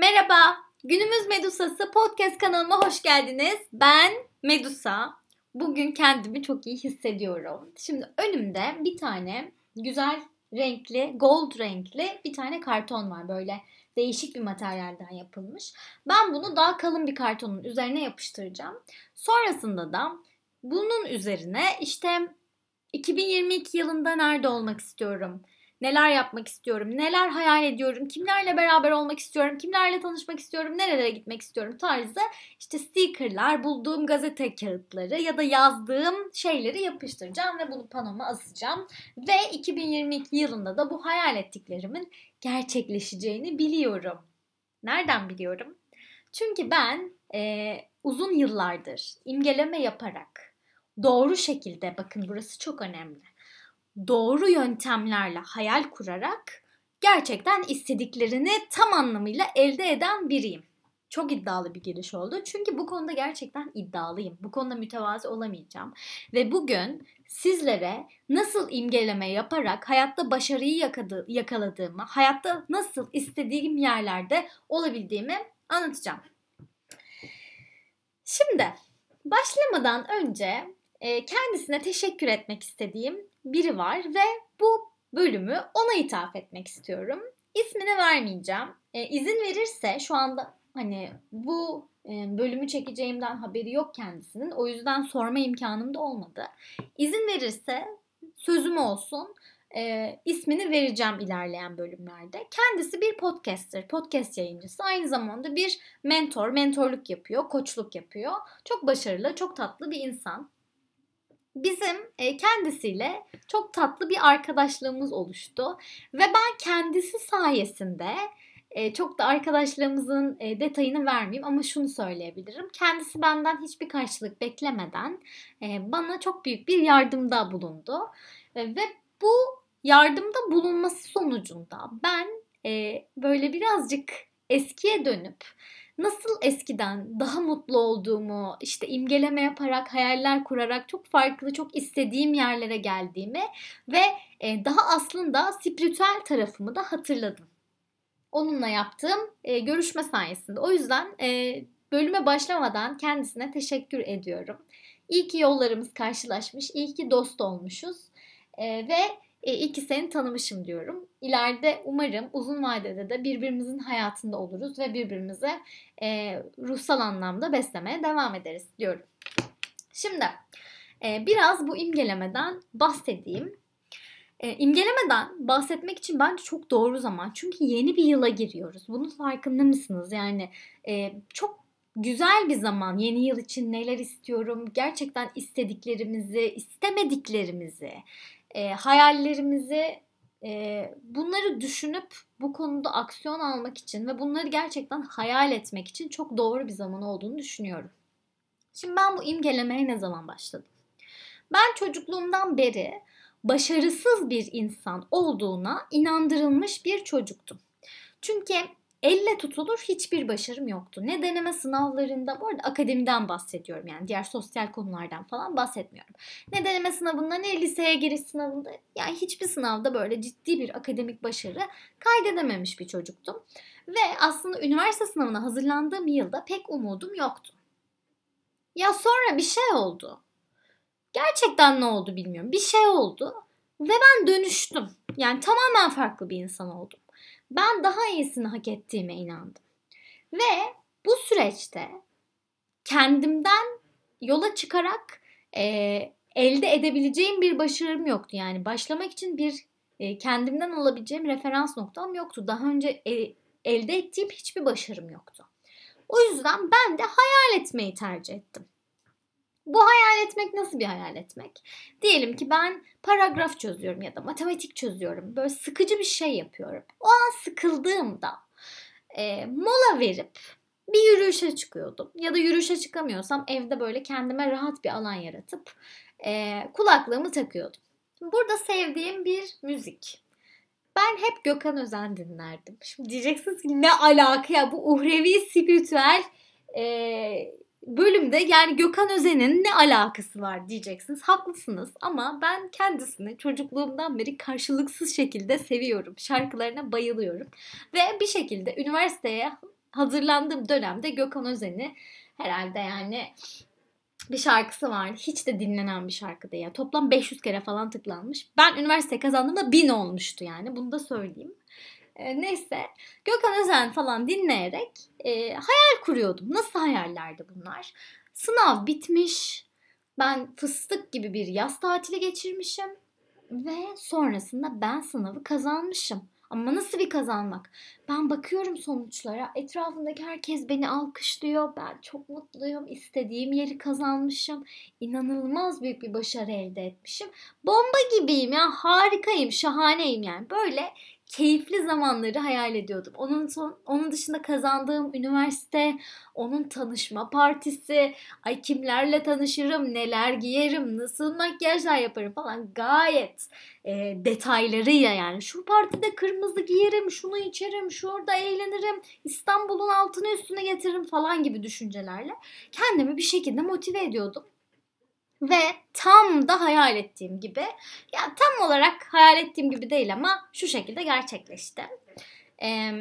Merhaba, Günümüz Medusası podcast kanalıma hoş geldiniz. Ben Medusa. Bugün kendimi çok iyi hissediyorum. Şimdi önümde bir tane güzel renkli, gold renkli bir tane karton var böyle değişik bir materyalden yapılmış. Ben bunu daha kalın bir kartonun üzerine yapıştıracağım. Sonrasında da bunun üzerine işte 2022 yılında nerede olmak istiyorum? Neler yapmak istiyorum, neler hayal ediyorum, kimlerle beraber olmak istiyorum, kimlerle tanışmak istiyorum, nerelere gitmek istiyorum tarzı işte stickerlar, bulduğum gazete kağıtları ya da yazdığım şeyleri yapıştıracağım ve bunu panoma asacağım. Ve 2022 yılında da bu hayal ettiklerimin gerçekleşeceğini biliyorum. Nereden biliyorum? Çünkü ben e, uzun yıllardır imgeleme yaparak doğru şekilde bakın burası çok önemli doğru yöntemlerle hayal kurarak gerçekten istediklerini tam anlamıyla elde eden biriyim. Çok iddialı bir giriş oldu. Çünkü bu konuda gerçekten iddialıyım. Bu konuda mütevazı olamayacağım. Ve bugün sizlere nasıl imgeleme yaparak hayatta başarıyı yakaladığımı, hayatta nasıl istediğim yerlerde olabildiğimi anlatacağım. Şimdi başlamadan önce kendisine teşekkür etmek istediğim biri var ve bu bölümü ona ithaf etmek istiyorum. İsmini vermeyeceğim. E, izin verirse şu anda hani bu e, bölümü çekeceğimden haberi yok kendisinin. O yüzden sorma imkanım da olmadı. İzin verirse sözüm olsun. E, ismini vereceğim ilerleyen bölümlerde. Kendisi bir podcaster, podcast yayıncısı. Aynı zamanda bir mentor, mentorluk yapıyor, koçluk yapıyor. Çok başarılı, çok tatlı bir insan bizim e, kendisiyle çok tatlı bir arkadaşlığımız oluştu ve ben kendisi sayesinde e, çok da arkadaşlığımızın e, detayını vermeyeyim ama şunu söyleyebilirim. Kendisi benden hiçbir karşılık beklemeden bana çok büyük bir yardımda bulundu ve bu yardımda bulunması sonucunda ben böyle birazcık eskiye dönüp nasıl eskiden daha mutlu olduğumu, işte imgeleme yaparak, hayaller kurarak çok farklı, çok istediğim yerlere geldiğimi ve e, daha aslında spiritüel tarafımı da hatırladım. Onunla yaptığım e, görüşme sayesinde. O yüzden e, bölüme başlamadan kendisine teşekkür ediyorum. İyi ki yollarımız karşılaşmış, iyi ki dost olmuşuz ve e, iyi ki seni tanımışım diyorum. İleride umarım uzun vadede de birbirimizin hayatında oluruz ve birbirimize e, ruhsal anlamda beslemeye devam ederiz diyorum. Şimdi e, biraz bu imgelemeden bahsedeyim. E, imgelemeden bahsetmek için bence çok doğru zaman. Çünkü yeni bir yıla giriyoruz. Bunun farkında mısınız? Yani e, çok güzel bir zaman. Yeni yıl için neler istiyorum? Gerçekten istediklerimizi, istemediklerimizi, e, hayallerimizi e, bunları düşünüp bu konuda aksiyon almak için ve bunları gerçekten hayal etmek için çok doğru bir zaman olduğunu düşünüyorum. Şimdi ben bu imgelemeye ne zaman başladım? Ben çocukluğumdan beri başarısız bir insan olduğuna inandırılmış bir çocuktum. Çünkü elle tutulur hiçbir başarım yoktu. Ne deneme sınavlarında, bu arada akademiden bahsediyorum yani diğer sosyal konulardan falan bahsetmiyorum. Ne deneme sınavında ne liseye giriş sınavında yani hiçbir sınavda böyle ciddi bir akademik başarı kaydedememiş bir çocuktum. Ve aslında üniversite sınavına hazırlandığım yılda pek umudum yoktu. Ya sonra bir şey oldu. Gerçekten ne oldu bilmiyorum. Bir şey oldu ve ben dönüştüm. Yani tamamen farklı bir insan oldum ben daha iyisini hak ettiğime inandım. Ve bu süreçte kendimden yola çıkarak e, elde edebileceğim bir başarım yoktu. Yani başlamak için bir e, kendimden alabileceğim referans noktam yoktu. Daha önce e, elde ettiğim hiçbir başarım yoktu. O yüzden ben de hayal etmeyi tercih ettim. Bu hayal etmek nasıl bir hayal etmek? Diyelim ki ben paragraf çözüyorum ya da matematik çözüyorum. Böyle sıkıcı bir şey yapıyorum. O an sıkıldığımda e, mola verip bir yürüyüşe çıkıyordum. Ya da yürüyüşe çıkamıyorsam evde böyle kendime rahat bir alan yaratıp e, kulaklığımı takıyordum. Burada sevdiğim bir müzik. Ben hep Gökhan Özen dinlerdim. Şimdi diyeceksiniz ki ne alaka ya bu uhrevi spiritüel e, bölümde yani Gökhan Özen'in ne alakası var diyeceksiniz. Haklısınız ama ben kendisini çocukluğumdan beri karşılıksız şekilde seviyorum. Şarkılarına bayılıyorum. Ve bir şekilde üniversiteye hazırlandığım dönemde Gökhan Özen'i herhalde yani bir şarkısı vardı. Hiç de dinlenen bir şarkı değil. Toplam 500 kere falan tıklanmış. Ben üniversite kazandığımda 1000 olmuştu yani. Bunu da söyleyeyim. E, neyse Gökhan Özen falan dinleyerek e, hayal kuruyordum. Nasıl hayallerdi bunlar? Sınav bitmiş. Ben fıstık gibi bir yaz tatili geçirmişim. Ve sonrasında ben sınavı kazanmışım. Ama nasıl bir kazanmak? Ben bakıyorum sonuçlara. Etrafındaki herkes beni alkışlıyor. Ben çok mutluyum. İstediğim yeri kazanmışım. İnanılmaz büyük bir başarı elde etmişim. Bomba gibiyim ya. Harikayım, şahaneyim yani. Böyle keyifli zamanları hayal ediyordum. Onun son, onun dışında kazandığım üniversite, onun tanışma partisi, ay kimlerle tanışırım, neler giyerim, nasıl makyajlar yaparım falan gayet e, detaylarıyla yani şu partide kırmızı giyerim, şunu içerim, şurada eğlenirim, İstanbul'un altını üstüne getiririm falan gibi düşüncelerle kendimi bir şekilde motive ediyordum. Ve tam da hayal ettiğim gibi. Ya tam olarak hayal ettiğim gibi değil ama şu şekilde gerçekleşti. Ee,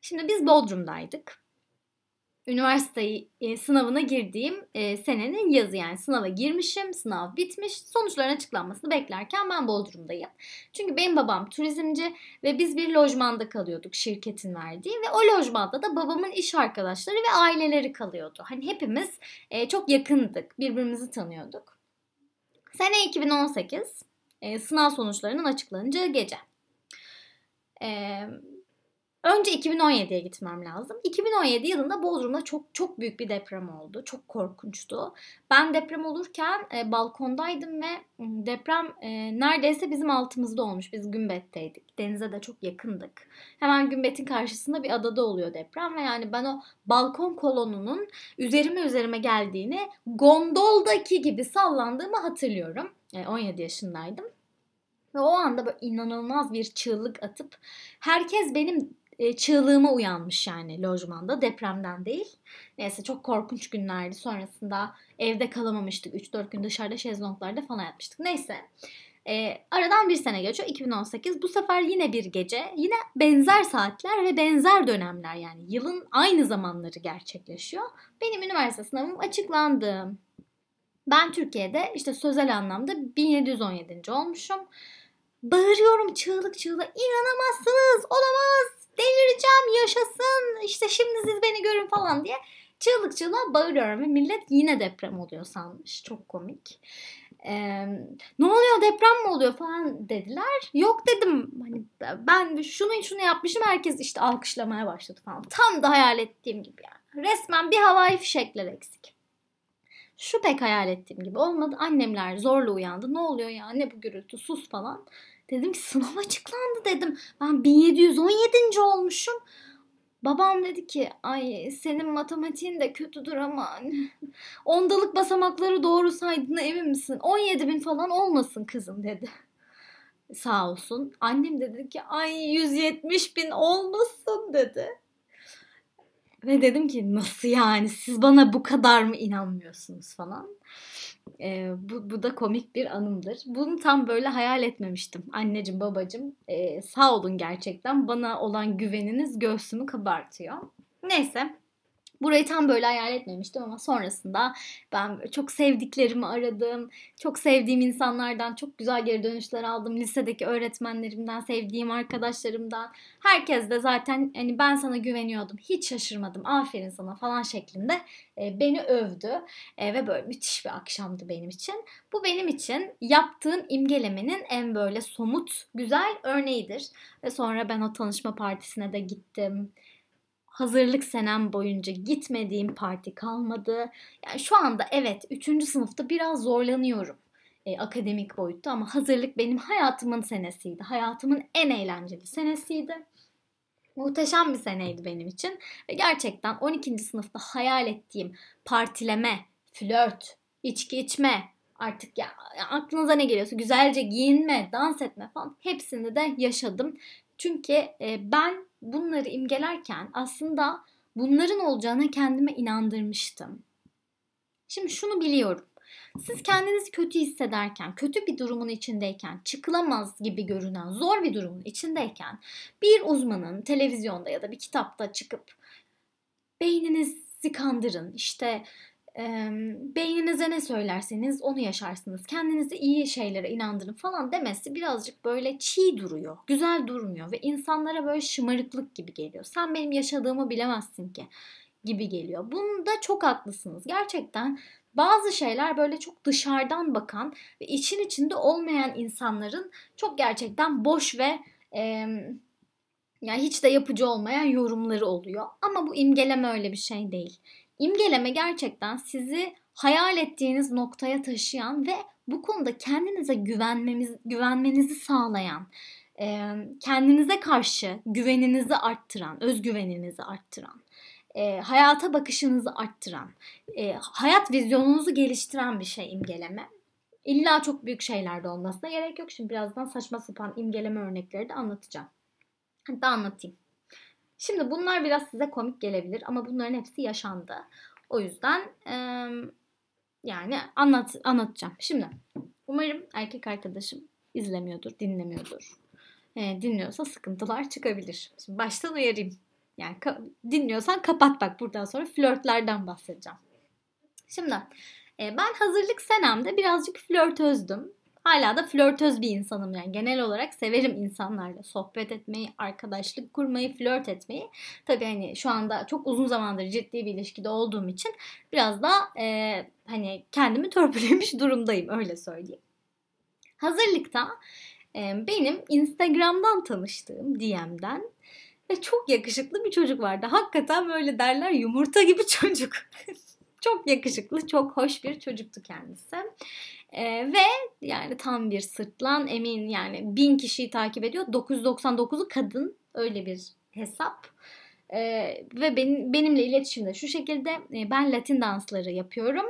şimdi biz Bodrum'daydık üniversite e, sınavına girdiğim e, senenin yazı yani sınava girmişim, sınav bitmiş, sonuçların açıklanmasını beklerken ben Bodrum'dayım. Çünkü benim babam turizmci ve biz bir lojmanda kalıyorduk şirketin verdiği ve o lojmanda da babamın iş arkadaşları ve aileleri kalıyordu. Hani hepimiz e, çok yakındık, birbirimizi tanıyorduk. Sene 2018, e, sınav sonuçlarının açıklanacağı gece. E, Önce 2017'ye gitmem lazım. 2017 yılında Bodrum'da çok çok büyük bir deprem oldu. Çok korkunçtu. Ben deprem olurken e, balkondaydım ve deprem e, neredeyse bizim altımızda olmuş. Biz Gümbet'teydik. Denize de çok yakındık. Hemen Gümbet'in karşısında bir adada oluyor deprem ve yani ben o balkon kolonunun üzerime üzerime geldiğini gondoldaki gibi sallandığımı hatırlıyorum. E, 17 yaşındaydım. Ve o anda böyle inanılmaz bir çığlık atıp herkes benim e, çığlığıma uyanmış yani lojmanda depremden değil. Neyse çok korkunç günlerdi. Sonrasında evde kalamamıştık. 3-4 gün dışarıda şezlonglarda falan yatmıştık. Neyse. E, aradan bir sene geçiyor 2018. Bu sefer yine bir gece. Yine benzer saatler ve benzer dönemler yani. Yılın aynı zamanları gerçekleşiyor. Benim üniversite sınavım açıklandı. Ben Türkiye'de işte sözel anlamda 1717. olmuşum. Bağırıyorum çığlık çığlık. İnanamazsınız olamaz delireceğim yaşasın işte şimdi siz beni görün falan diye çığlık çığlığa bağırıyorum ve millet yine deprem oluyor sanmış. Çok komik. Ee, ne oluyor deprem mi oluyor falan dediler. Yok dedim hani ben şunu şunu yapmışım herkes işte alkışlamaya başladı falan. Tam da hayal ettiğim gibi yani. Resmen bir havai fişekler eksik. Şu pek hayal ettiğim gibi olmadı. Annemler zorla uyandı. Ne oluyor ya ne bu gürültü sus falan. Dedim ki sınav açıklandı dedim. Ben 1717. olmuşum. Babam dedi ki ay senin matematiğin de kötüdür ama ondalık basamakları doğru saydığına emin misin? 17 bin falan olmasın kızım dedi. Sağ olsun. Annem dedi ki ay 170 bin olmasın dedi. Ve dedim ki nasıl yani siz bana bu kadar mı inanmıyorsunuz falan. E, bu, bu da komik bir anımdır. Bunu tam böyle hayal etmemiştim. Anneciğim babacığım e, sağ olun gerçekten. Bana olan güveniniz göğsümü kabartıyor. Neyse Burayı tam böyle hayal etmemiştim ama sonrasında ben çok sevdiklerimi aradım. Çok sevdiğim insanlardan çok güzel geri dönüşler aldım. Lisedeki öğretmenlerimden, sevdiğim arkadaşlarımdan. Herkes de zaten hani ben sana güveniyordum. Hiç şaşırmadım. Aferin sana falan şeklinde e, beni övdü. E, ve böyle müthiş bir akşamdı benim için. Bu benim için yaptığım imgelemenin en böyle somut, güzel örneğidir. Ve sonra ben o tanışma partisine de gittim hazırlık senem boyunca gitmediğim parti kalmadı. Yani şu anda evet 3. sınıfta biraz zorlanıyorum e, akademik boyutta ama hazırlık benim hayatımın senesiydi. Hayatımın en eğlenceli senesiydi. Muhteşem bir seneydi benim için ve gerçekten 12. sınıfta hayal ettiğim partileme, flört, içki içme, artık ya aklınıza ne geliyorsa güzelce giyinme, dans etme falan hepsini de yaşadım. Çünkü e, ben bunları imgelerken aslında bunların olacağına kendime inandırmıştım. Şimdi şunu biliyorum. Siz kendinizi kötü hissederken, kötü bir durumun içindeyken, çıkılamaz gibi görünen zor bir durumun içindeyken bir uzmanın televizyonda ya da bir kitapta çıkıp beyninizi kandırın, işte e, beyninize ne söylerseniz onu yaşarsınız. Kendinizi iyi şeylere inandırın falan demesi birazcık böyle çiğ duruyor. Güzel durmuyor ve insanlara böyle şımarıklık gibi geliyor. Sen benim yaşadığımı bilemezsin ki gibi geliyor. Bunda çok haklısınız. Gerçekten bazı şeyler böyle çok dışarıdan bakan ve için içinde olmayan insanların çok gerçekten boş ve e, yani hiç de yapıcı olmayan yorumları oluyor. Ama bu imgeleme öyle bir şey değil. İmgeleme gerçekten sizi hayal ettiğiniz noktaya taşıyan ve bu konuda kendinize güvenmemiz, güvenmenizi sağlayan, kendinize karşı güveninizi arttıran, özgüveninizi arttıran, hayata bakışınızı arttıran, hayat vizyonunuzu geliştiren bir şey imgeleme. İlla çok büyük şeylerde olmasına gerek yok. Şimdi birazdan saçma sapan imgeleme örnekleri de anlatacağım. Hatta anlatayım. Şimdi bunlar biraz size komik gelebilir ama bunların hepsi yaşandı. O yüzden e, yani anlat anlatacağım. Şimdi umarım erkek arkadaşım izlemiyordur, dinlemiyordur. E, dinliyorsa sıkıntılar çıkabilir. Şimdi baştan uyarayım. Yani ka- dinliyorsan kapat bak buradan sonra flörtlerden bahsedeceğim. Şimdi e, ben hazırlık senemde birazcık flörtözdüm. Hala da flörtöz bir insanım yani. Genel olarak severim insanlarla sohbet etmeyi, arkadaşlık kurmayı, flört etmeyi. Tabii hani şu anda çok uzun zamandır ciddi bir ilişkide olduğum için biraz da e, hani kendimi törpülemiş durumdayım öyle söyleyeyim. Hazırlıkta e, benim Instagram'dan tanıştığım DM'den ve çok yakışıklı bir çocuk vardı. Hakikaten böyle derler yumurta gibi çocuk. Çok yakışıklı, çok hoş bir çocuktu kendisi. Ee, ve yani tam bir sırtlan emin yani bin kişiyi takip ediyor. 999'u kadın öyle bir hesap. Ee, ve benim, benimle iletişimde şu şekilde e, ben Latin dansları yapıyorum.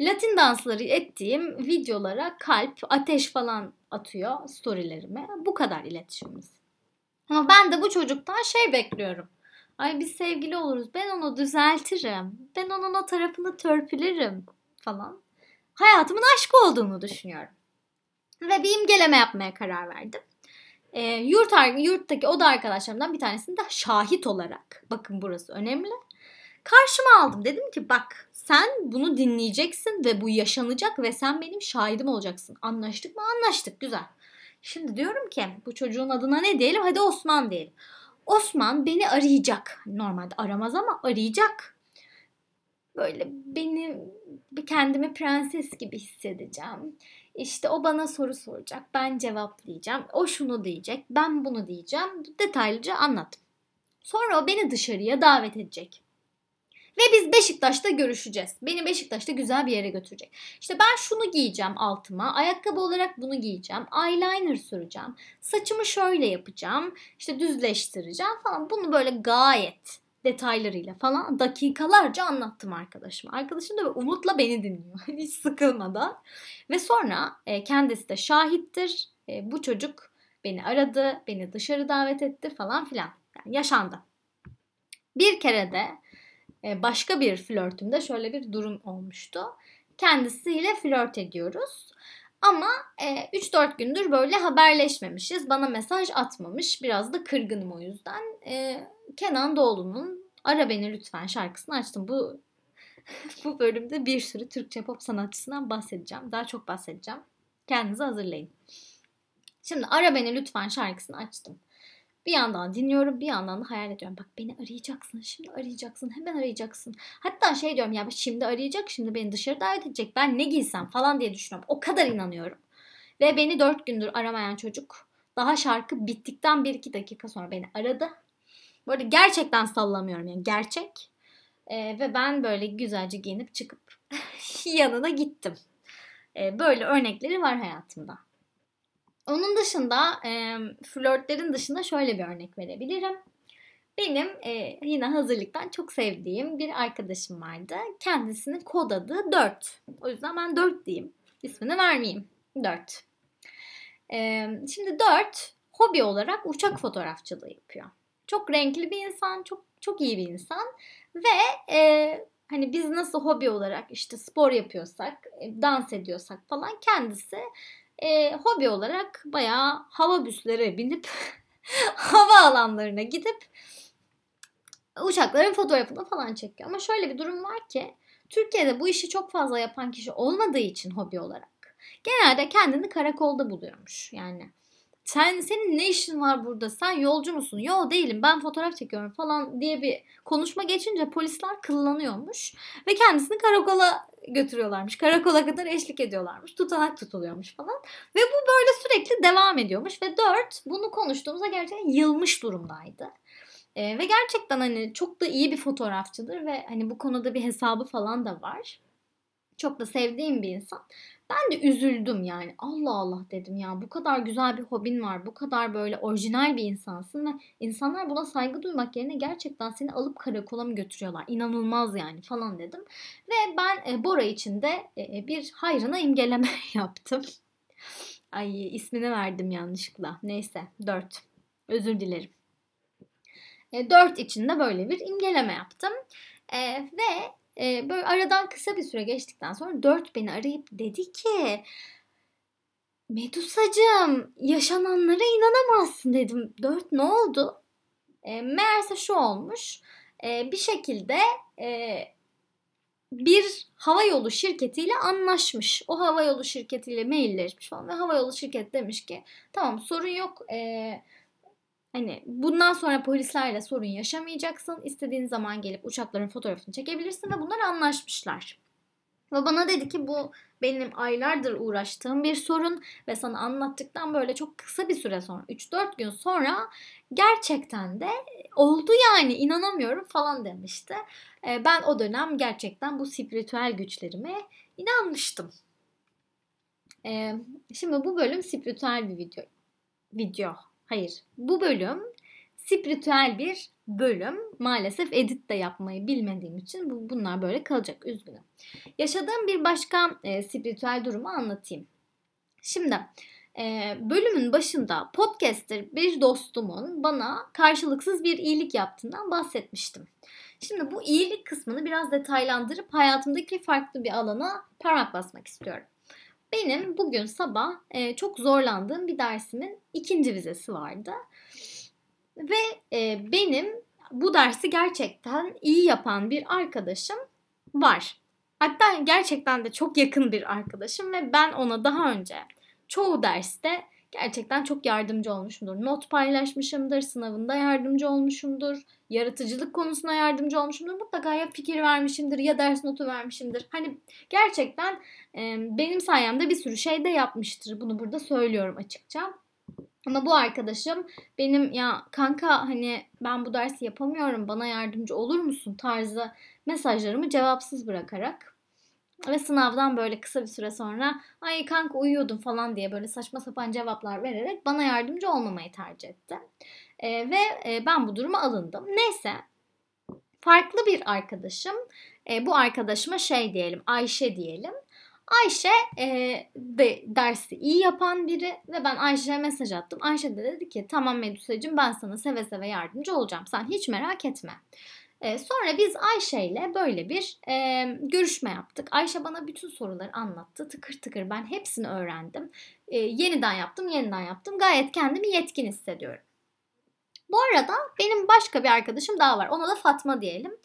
Latin dansları ettiğim videolara kalp, ateş falan atıyor storylerime. Bu kadar iletişimimiz. Ama ben de bu çocuktan şey bekliyorum. Ay biz sevgili oluruz. Ben onu düzeltirim. Ben onun o tarafını törpülerim falan. Hayatımın aşk olduğunu düşünüyorum. Ve bir imgeleme yapmaya karar verdim. E, yurt, yurttaki oda arkadaşlarımdan bir tanesini de şahit olarak, bakın burası önemli. Karşıma aldım. Dedim ki bak sen bunu dinleyeceksin ve bu yaşanacak ve sen benim şahidim olacaksın. Anlaştık mı? Anlaştık. Güzel. Şimdi diyorum ki bu çocuğun adına ne diyelim? Hadi Osman diyelim. Osman beni arayacak. Normalde aramaz ama arayacak. Böyle beni kendimi prenses gibi hissedeceğim. İşte o bana soru soracak. Ben cevaplayacağım. O şunu diyecek. Ben bunu diyeceğim. Detaylıca anlattım. Sonra o beni dışarıya davet edecek. Ve biz Beşiktaş'ta görüşeceğiz. Beni Beşiktaş'ta güzel bir yere götürecek. İşte ben şunu giyeceğim altıma. Ayakkabı olarak bunu giyeceğim. Eyeliner süreceğim. Saçımı şöyle yapacağım. İşte düzleştireceğim falan. Bunu böyle gayet detaylarıyla falan dakikalarca anlattım arkadaşıma. Arkadaşım da umutla beni dinliyor. Hiç sıkılmadan. Ve sonra e, kendisi de şahittir. E, bu çocuk beni aradı, beni dışarı davet etti falan filan. Yani yaşandı. Bir kere de başka bir flörtümde şöyle bir durum olmuştu. Kendisiyle flört ediyoruz. Ama e, 3-4 gündür böyle haberleşmemişiz. Bana mesaj atmamış. Biraz da kırgınım o yüzden. E, Kenan Doğulu'nun Ara Beni Lütfen şarkısını açtım. Bu bu bölümde bir sürü Türkçe pop sanatçısından bahsedeceğim. Daha çok bahsedeceğim. Kendinizi hazırlayın. Şimdi Ara Beni Lütfen şarkısını açtım. Bir yandan dinliyorum bir yandan da hayal ediyorum. Bak beni arayacaksın şimdi arayacaksın hemen arayacaksın. Hatta şey diyorum ya şimdi arayacak şimdi beni dışarı davet edecek ben ne giysem falan diye düşünüyorum. O kadar inanıyorum. Ve beni dört gündür aramayan çocuk daha şarkı bittikten bir iki dakika sonra beni aradı. Bu arada gerçekten sallamıyorum yani gerçek. Ee, ve ben böyle güzelce giyinip çıkıp yanına gittim. Ee, böyle örnekleri var hayatımda. Onun dışında e, flörtlerin dışında şöyle bir örnek verebilirim. Benim e, yine hazırlıktan çok sevdiğim bir arkadaşım vardı. Kendisinin kod adı 4. O yüzden ben 4 diyeyim. İsmini vermeyeyim. 4. E, şimdi 4 hobi olarak uçak fotoğrafçılığı yapıyor. Çok renkli bir insan, çok Çok iyi bir insan ve e, hani biz nasıl hobi olarak işte spor yapıyorsak, dans ediyorsak falan kendisi e, hobi olarak bayağı hava büslere binip hava alanlarına gidip uçakların fotoğrafını falan çekiyor. Ama şöyle bir durum var ki Türkiye'de bu işi çok fazla yapan kişi olmadığı için hobi olarak genelde kendini karakolda buluyormuş. Yani sen senin ne işin var burada? Sen yolcu musun? Yo değilim. Ben fotoğraf çekiyorum falan diye bir konuşma geçince polisler kıllanıyormuş ve kendisini karakola götürüyorlarmış. Karakola kadar eşlik ediyorlarmış. Tutanak tutuluyormuş falan. Ve bu böyle sürekli devam ediyormuş ve dört bunu konuştuğumuzda gerçekten yılmış durumdaydı. E, ve gerçekten hani çok da iyi bir fotoğrafçıdır ve hani bu konuda bir hesabı falan da var. Çok da sevdiğim bir insan. Ben de üzüldüm yani. Allah Allah dedim ya bu kadar güzel bir hobin var. Bu kadar böyle orijinal bir insansın ve insanlar buna saygı duymak yerine gerçekten seni alıp karakola mı götürüyorlar? İnanılmaz yani falan dedim. Ve ben e, Bora için de e, bir hayrına imgeleme yaptım. Ay ismini verdim yanlışlıkla. Neyse 4. Özür dilerim. E, 4 için de böyle bir imgeleme yaptım. E, ve e, böyle aradan kısa bir süre geçtikten sonra 4 beni arayıp dedi ki Medusacığım yaşananlara inanamazsın dedim. 4 ne oldu? E, meğerse şu olmuş. E, bir şekilde e, bir hava yolu şirketiyle anlaşmış. O hava yolu şirketiyle mailleşmiş falan ve hava yolu şirket demiş ki tamam sorun yok. Eee Hani bundan sonra polislerle sorun yaşamayacaksın. İstediğin zaman gelip uçakların fotoğrafını çekebilirsin ve bunlar anlaşmışlar. Ve bana dedi ki bu benim aylardır uğraştığım bir sorun ve sana anlattıktan böyle çok kısa bir süre sonra 3-4 gün sonra gerçekten de oldu yani inanamıyorum falan demişti. Ee, ben o dönem gerçekten bu spiritüel güçlerime inanmıştım. Ee, şimdi bu bölüm spiritüel bir video. Video Hayır. Bu bölüm spiritüel bir bölüm. Maalesef edit de yapmayı bilmediğim için bu, bunlar böyle kalacak. Üzgünüm. Yaşadığım bir başka e, spiritüel durumu anlatayım. Şimdi e, bölümün başında podcaster bir dostumun bana karşılıksız bir iyilik yaptığından bahsetmiştim. Şimdi bu iyilik kısmını biraz detaylandırıp hayatımdaki farklı bir alana parmak basmak istiyorum. Benim bugün sabah e, çok zorlandığım bir dersimin ikinci vizesi vardı. Ve e, benim bu dersi gerçekten iyi yapan bir arkadaşım var. Hatta gerçekten de çok yakın bir arkadaşım ve ben ona daha önce çoğu derste gerçekten çok yardımcı olmuşumdur. Not paylaşmışımdır, sınavında yardımcı olmuşumdur, yaratıcılık konusuna yardımcı olmuşumdur. Mutlaka ya fikir vermişimdir ya ders notu vermişimdir. Hani gerçekten e, benim sayemde bir sürü şey de yapmıştır. Bunu burada söylüyorum açıkça. Ama bu arkadaşım benim ya kanka hani ben bu dersi yapamıyorum bana yardımcı olur musun tarzı mesajlarımı cevapsız bırakarak ve sınavdan böyle kısa bir süre sonra ay kanka uyuyordum falan diye böyle saçma sapan cevaplar vererek bana yardımcı olmamayı tercih etti. E, ve e, ben bu duruma alındım. Neyse farklı bir arkadaşım e, bu arkadaşıma şey diyelim Ayşe diyelim. Ayşe e, de dersi iyi yapan biri ve ben Ayşe'ye mesaj attım. Ayşe de dedi ki tamam Medusa'cığım ben sana seve seve yardımcı olacağım. Sen hiç merak etme. E, sonra biz Ayşe ile böyle bir e, görüşme yaptık. Ayşe bana bütün soruları anlattı. Tıkır tıkır ben hepsini öğrendim. E, yeniden yaptım, yeniden yaptım. Gayet kendimi yetkin hissediyorum. Bu arada benim başka bir arkadaşım daha var. Ona da Fatma diyelim.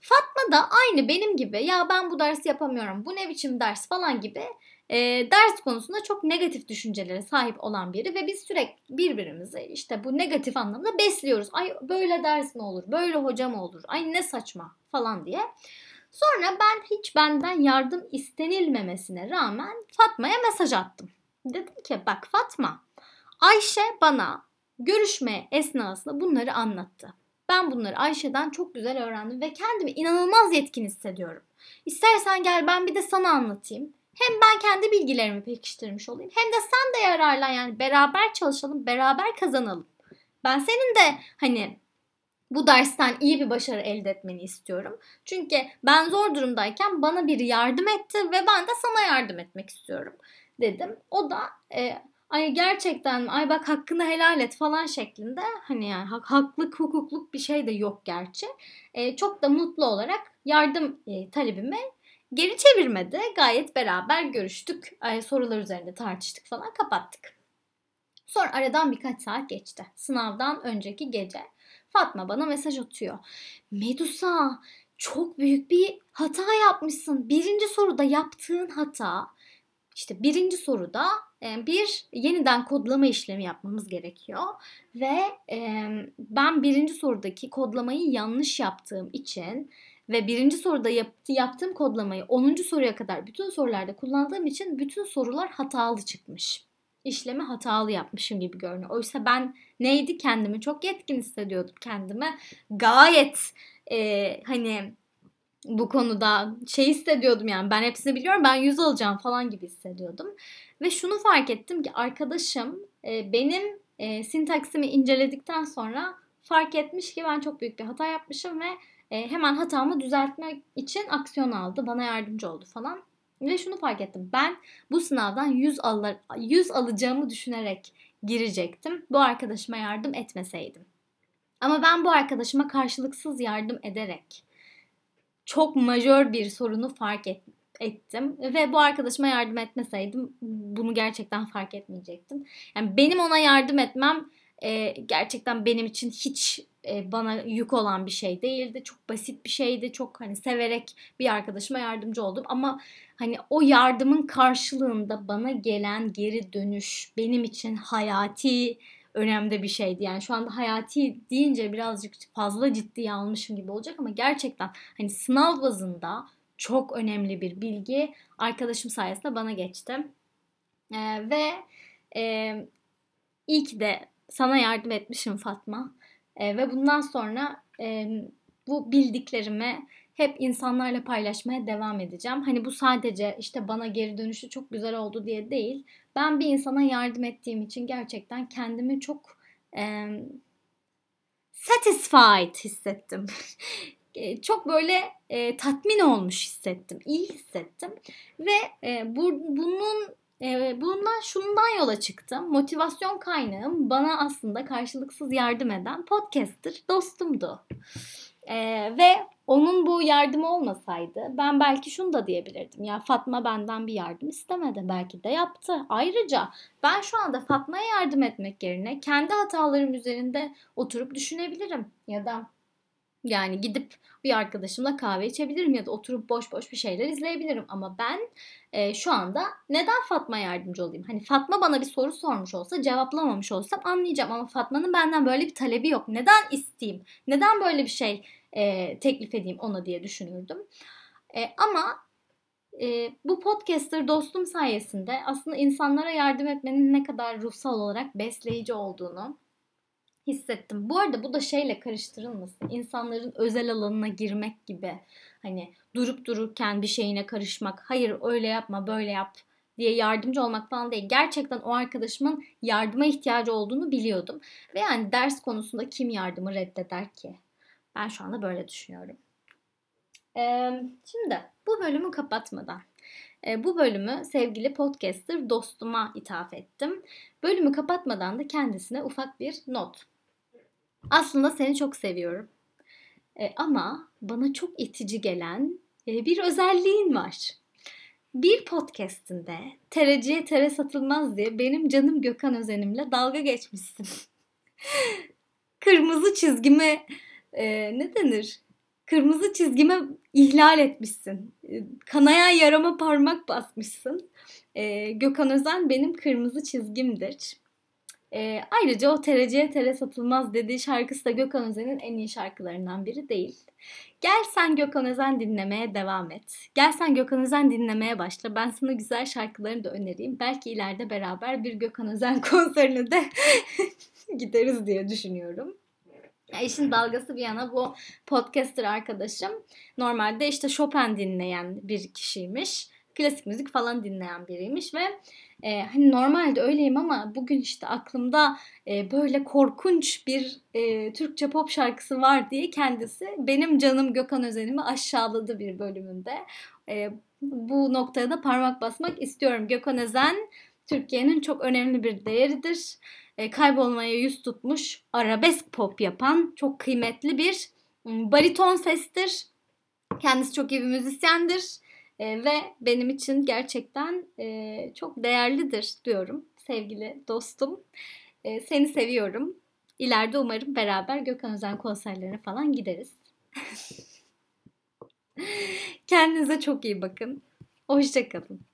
Fatma da aynı benim gibi ya ben bu dersi yapamıyorum, bu ne biçim ders falan gibi e, ders konusunda çok negatif düşüncelere sahip olan biri ve biz sürekli birbirimizi işte bu negatif anlamda besliyoruz. Ay böyle ders mi olur, böyle hoca mı olur, ay ne saçma falan diye. Sonra ben hiç benden yardım istenilmemesine rağmen Fatma'ya mesaj attım. Dedim ki bak Fatma Ayşe bana görüşme esnasında bunları anlattı. Ben bunları Ayşe'den çok güzel öğrendim ve kendimi inanılmaz yetkin hissediyorum. İstersen gel ben bir de sana anlatayım. Hem ben kendi bilgilerimi pekiştirmiş olayım hem de sen de yararlan yani beraber çalışalım, beraber kazanalım. Ben senin de hani bu dersten iyi bir başarı elde etmeni istiyorum. Çünkü ben zor durumdayken bana biri yardım etti ve ben de sana yardım etmek istiyorum dedim. O da e, ay gerçekten ay bak hakkını helal et falan şeklinde hani yani hak, haklık hukukluk bir şey de yok gerçi. E, çok da mutlu olarak yardım e, talebimi geri çevirmedi. Gayet beraber görüştük. E, sorular üzerinde tartıştık falan kapattık. Sonra aradan birkaç saat geçti. Sınavdan önceki gece Fatma bana mesaj atıyor. Medusa çok büyük bir hata yapmışsın. Birinci soruda yaptığın hata işte birinci soruda bir yeniden kodlama işlemi yapmamız gerekiyor ve ben birinci sorudaki kodlamayı yanlış yaptığım için ve birinci soruda yaptı, yaptığım kodlamayı 10. soruya kadar bütün sorularda kullandığım için bütün sorular hatalı çıkmış. İşlemi hatalı yapmışım gibi görünüyor. Oysa ben neydi kendimi çok yetkin hissediyordum kendime. Gayet e, hani bu konuda şey hissediyordum yani ben hepsini biliyorum ben yüz alacağım falan gibi hissediyordum. Ve şunu fark ettim ki arkadaşım e, benim e, sintaksimi inceledikten sonra fark etmiş ki ben çok büyük bir hata yapmışım ve e, hemen hatamı düzeltmek için aksiyon aldı. Bana yardımcı oldu falan. Ve şunu fark ettim. Ben bu sınavdan 100, alır, 100 alacağımı düşünerek girecektim. Bu arkadaşıma yardım etmeseydim. Ama ben bu arkadaşıma karşılıksız yardım ederek çok majör bir sorunu fark et, ettim ve bu arkadaşıma yardım etmeseydim bunu gerçekten fark etmeyecektim. Yani benim ona yardım etmem e, gerçekten benim için hiç e, bana yük olan bir şey değildi. Çok basit bir şeydi. Çok hani severek bir arkadaşıma yardımcı oldum ama hani o yardımın karşılığında bana gelen geri dönüş benim için hayati önemli bir şeydi. Yani şu anda hayati deyince birazcık fazla ciddiye almışım gibi olacak ama gerçekten hani sınav bazında çok önemli bir bilgi arkadaşım sayesinde bana geçti. Ee, ve e, iyi de sana yardım etmişim Fatma. Ee, ve bundan sonra e, bu bildiklerimi hep insanlarla paylaşmaya devam edeceğim. Hani bu sadece işte bana geri dönüşü çok güzel oldu diye değil. Ben bir insana yardım ettiğim için gerçekten kendimi çok e, satisfied hissettim. çok böyle e, tatmin olmuş hissettim, iyi hissettim ve e, bu, bunun e, bundan şundan yola çıktım. Motivasyon kaynağım bana aslında karşılıksız yardım eden podcaster dostumdu. E, ve onun bu yardımı olmasaydı ben belki şunu da diyebilirdim. Ya Fatma benden bir yardım istemedi. Belki de yaptı. Ayrıca ben şu anda Fatma'ya yardım etmek yerine kendi hatalarım üzerinde oturup düşünebilirim. Ya da yani gidip bir arkadaşımla kahve içebilirim ya da oturup boş boş bir şeyler izleyebilirim. Ama ben e, şu anda neden Fatma yardımcı olayım? Hani Fatma bana bir soru sormuş olsa cevaplamamış olsam anlayacağım. Ama Fatma'nın benden böyle bir talebi yok. Neden isteyeyim? Neden böyle bir şey e, teklif edeyim ona diye düşünürdüm. E, ama e, bu podcaster dostum sayesinde aslında insanlara yardım etmenin ne kadar ruhsal olarak besleyici olduğunu hissettim. Bu arada bu da şeyle karıştırılmasın. İnsanların özel alanına girmek gibi. Hani durup dururken bir şeyine karışmak. Hayır öyle yapma böyle yap diye yardımcı olmak falan değil. Gerçekten o arkadaşımın yardıma ihtiyacı olduğunu biliyordum. Ve yani ders konusunda kim yardımı reddeder ki? Ben şu anda böyle düşünüyorum. Şimdi bu bölümü kapatmadan bu bölümü sevgili podcaster dostuma ithaf ettim. Bölümü kapatmadan da kendisine ufak bir not. Aslında seni çok seviyorum. Ama bana çok itici gelen bir özelliğin var. Bir podcastinde tereciye tere satılmaz diye benim canım Gökhan Özenim'le dalga geçmişsin. Kırmızı çizgimi e, ne denir? Kırmızı çizgime ihlal etmişsin. E, kanayan yarama parmak basmışsın. E, Gökhan Özen benim kırmızı çizgimdir. E, ayrıca o tereciye tere satılmaz dediği şarkısı da Gökhan Özen'in en iyi şarkılarından biri değil. Gel sen Gökhan Özen dinlemeye devam et. Gel sen Gökhan Özen dinlemeye başla. Ben sana güzel şarkılarını da önereyim. Belki ileride beraber bir Gökhan Özen konserine de gideriz diye düşünüyorum. İşin dalgası bir yana bu podcaster arkadaşım normalde işte Chopin dinleyen bir kişiymiş. Klasik müzik falan dinleyen biriymiş ve e, hani normalde öyleyim ama bugün işte aklımda e, böyle korkunç bir e, Türkçe pop şarkısı var diye kendisi benim canım Gökhan Özen'imi aşağıladı bir bölümünde. E, bu noktaya da parmak basmak istiyorum. Gökhan Özen Türkiye'nin çok önemli bir değeridir. E, kaybolmaya yüz tutmuş arabesk pop yapan çok kıymetli bir bariton sestir. Kendisi çok iyi bir müzisyendir e, ve benim için gerçekten e, çok değerlidir diyorum sevgili dostum. E, seni seviyorum. İleride umarım beraber Gökhan Özen konserlerine falan gideriz. Kendinize çok iyi bakın. Hoşçakalın.